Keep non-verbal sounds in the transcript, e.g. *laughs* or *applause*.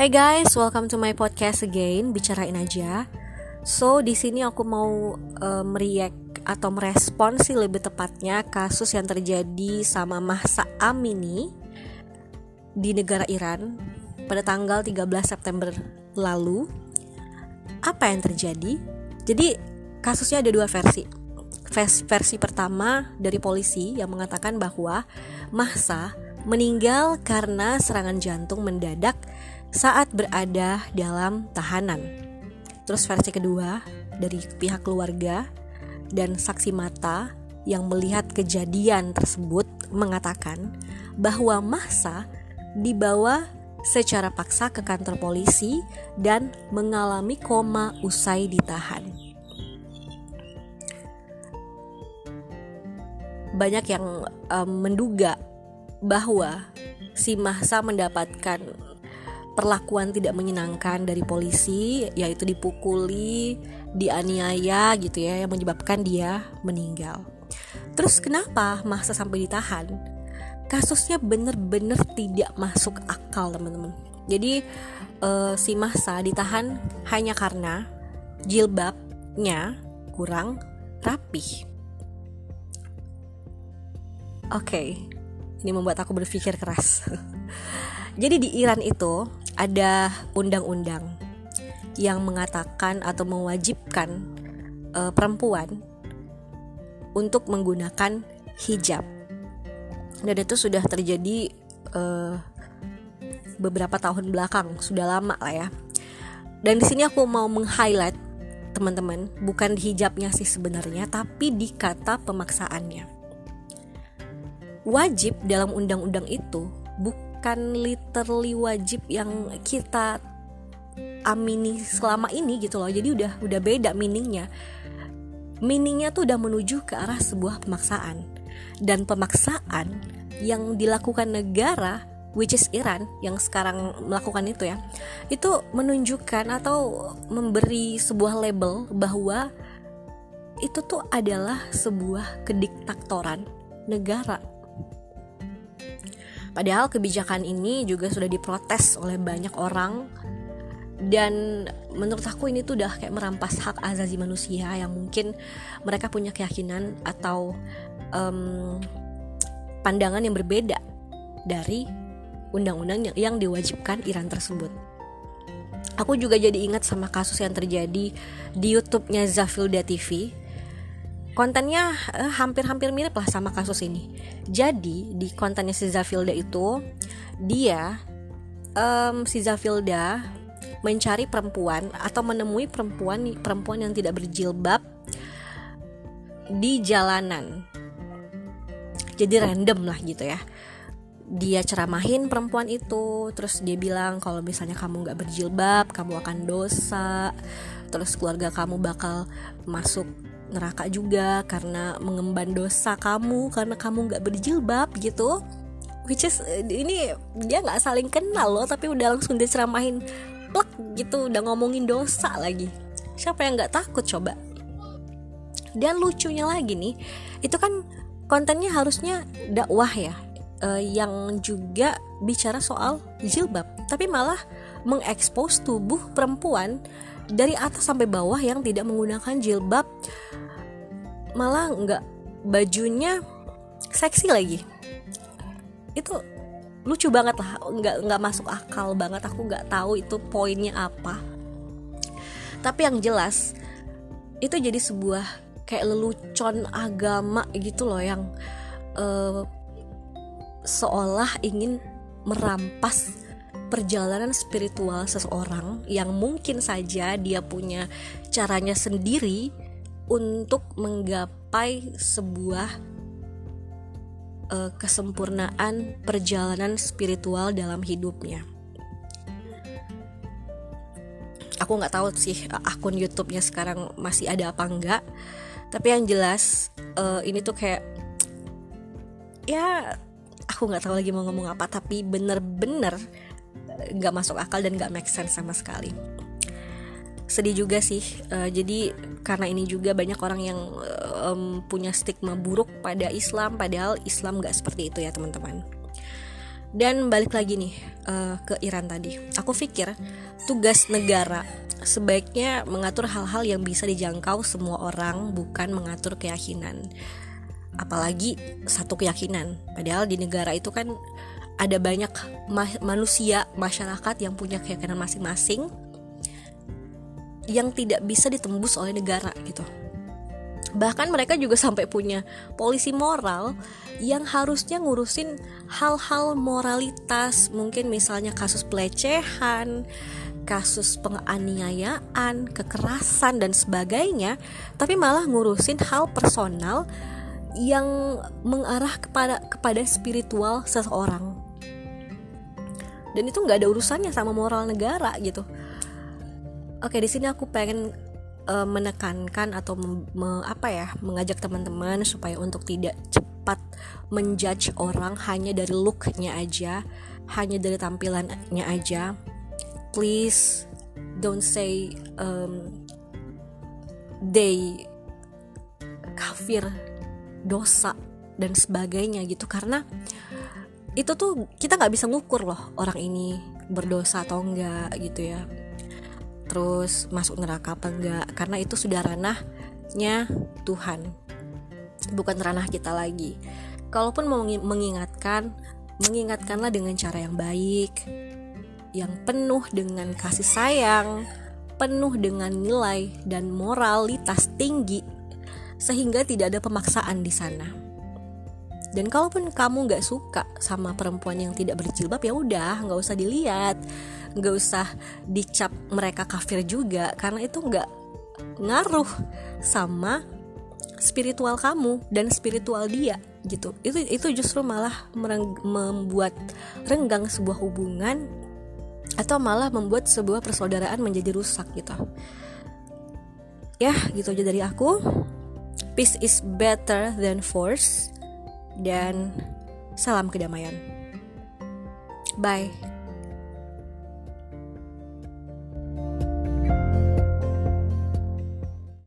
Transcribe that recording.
Hai guys, welcome to my podcast again, bicarain aja. So di sini aku mau uh, meriak atau merespon sih lebih tepatnya kasus yang terjadi sama Mahsa Amini di negara Iran pada tanggal 13 September lalu. Apa yang terjadi? Jadi kasusnya ada dua versi. Versi pertama dari polisi yang mengatakan bahwa Mahsa meninggal karena serangan jantung mendadak saat berada dalam tahanan. Terus versi kedua dari pihak keluarga dan saksi mata yang melihat kejadian tersebut mengatakan bahwa Mahsa dibawa secara paksa ke kantor polisi dan mengalami koma usai ditahan. Banyak yang um, menduga bahwa si Mahsa mendapatkan perlakuan tidak menyenangkan dari polisi yaitu dipukuli, dianiaya gitu ya yang menyebabkan dia meninggal. Terus kenapa masa sampai ditahan? Kasusnya bener-bener tidak masuk akal teman-teman. Jadi uh, si masa ditahan hanya karena jilbabnya kurang rapih. Oke, okay. ini membuat aku berpikir keras. *laughs* Jadi di Iran itu ada undang-undang yang mengatakan atau mewajibkan uh, perempuan untuk menggunakan hijab. Dan itu sudah terjadi uh, beberapa tahun belakang, sudah lama lah ya. Dan di sini aku mau meng-highlight teman-teman, bukan di hijabnya sih sebenarnya, tapi di kata pemaksaannya. Wajib dalam undang-undang itu bukan bukan literally wajib yang kita amini selama ini gitu loh. Jadi udah udah beda meaningnya. Meaningnya tuh udah menuju ke arah sebuah pemaksaan. Dan pemaksaan yang dilakukan negara which is Iran yang sekarang melakukan itu ya itu menunjukkan atau memberi sebuah label bahwa itu tuh adalah sebuah kediktatoran negara Padahal kebijakan ini juga sudah diprotes oleh banyak orang dan menurut aku ini tuh udah kayak merampas hak azazi manusia yang mungkin mereka punya keyakinan atau um, pandangan yang berbeda dari undang-undang yang, diwajibkan Iran tersebut. Aku juga jadi ingat sama kasus yang terjadi di YouTube-nya Zafilda TV kontennya hampir hampir-hampir mirip lah sama kasus ini. Jadi di kontennya si Zafilda itu dia um, si Zafilda mencari perempuan atau menemui perempuan perempuan yang tidak berjilbab di jalanan. Jadi random lah gitu ya. Dia ceramahin perempuan itu, terus dia bilang kalau misalnya kamu nggak berjilbab, kamu akan dosa, terus keluarga kamu bakal masuk neraka juga karena mengemban dosa kamu karena kamu nggak berjilbab gitu. Which is eh, ini dia nggak saling kenal loh tapi udah langsung diceramahin plek gitu udah ngomongin dosa lagi. Siapa yang nggak takut coba? Dan lucunya lagi nih itu kan kontennya harusnya dakwah ya uh, yang juga bicara soal jilbab tapi malah mengekspos tubuh perempuan dari atas sampai bawah yang tidak menggunakan jilbab malah nggak bajunya seksi lagi. Itu lucu banget lah nggak nggak masuk akal banget aku nggak tahu itu poinnya apa. Tapi yang jelas itu jadi sebuah kayak lelucon agama gitu loh yang uh, seolah ingin merampas perjalanan spiritual seseorang yang mungkin saja dia punya caranya sendiri untuk menggapai sebuah uh, kesempurnaan perjalanan spiritual dalam hidupnya. Aku nggak tahu sih akun YouTube-nya sekarang masih ada apa enggak, tapi yang jelas uh, ini tuh kayak ya aku nggak tahu lagi mau ngomong apa, tapi bener-bener nggak masuk akal dan nggak make sense sama sekali. Sedih juga sih. Uh, jadi karena ini juga banyak orang yang um, punya stigma buruk pada Islam padahal Islam gak seperti itu ya teman-teman. Dan balik lagi nih uh, ke Iran tadi. Aku pikir tugas negara sebaiknya mengatur hal-hal yang bisa dijangkau semua orang bukan mengatur keyakinan. Apalagi satu keyakinan. Padahal di negara itu kan ada banyak ma manusia masyarakat yang punya keyakinan masing-masing yang tidak bisa ditembus oleh negara gitu. Bahkan mereka juga sampai punya polisi moral yang harusnya ngurusin hal-hal moralitas. Mungkin misalnya kasus pelecehan kasus penganiayaan kekerasan dan sebagainya tapi malah ngurusin hal personal yang mengarah kepada kepada spiritual seseorang dan itu nggak ada urusannya sama moral negara gitu. Oke di sini aku pengen uh, menekankan atau me, apa ya mengajak teman-teman supaya untuk tidak cepat menjudge orang hanya dari looknya aja hanya dari tampilannya aja. Please don't say um, they kafir dosa dan sebagainya gitu. Karena itu tuh kita nggak bisa ngukur loh orang ini berdosa atau enggak gitu ya. Terus masuk neraka apa enggak karena itu sudah ranahnya Tuhan bukan ranah kita lagi. Kalaupun mau mengingatkan mengingatkanlah dengan cara yang baik yang penuh dengan kasih sayang penuh dengan nilai dan moralitas tinggi sehingga tidak ada pemaksaan di sana dan kalaupun kamu nggak suka sama perempuan yang tidak berjilbab ya udah nggak usah dilihat nggak usah dicap mereka kafir juga karena itu nggak ngaruh sama spiritual kamu dan spiritual dia gitu. Itu itu justru malah membuat renggang sebuah hubungan atau malah membuat sebuah persaudaraan menjadi rusak gitu. Ya gitu aja dari aku. Peace is better than force dan salam kedamaian. Bye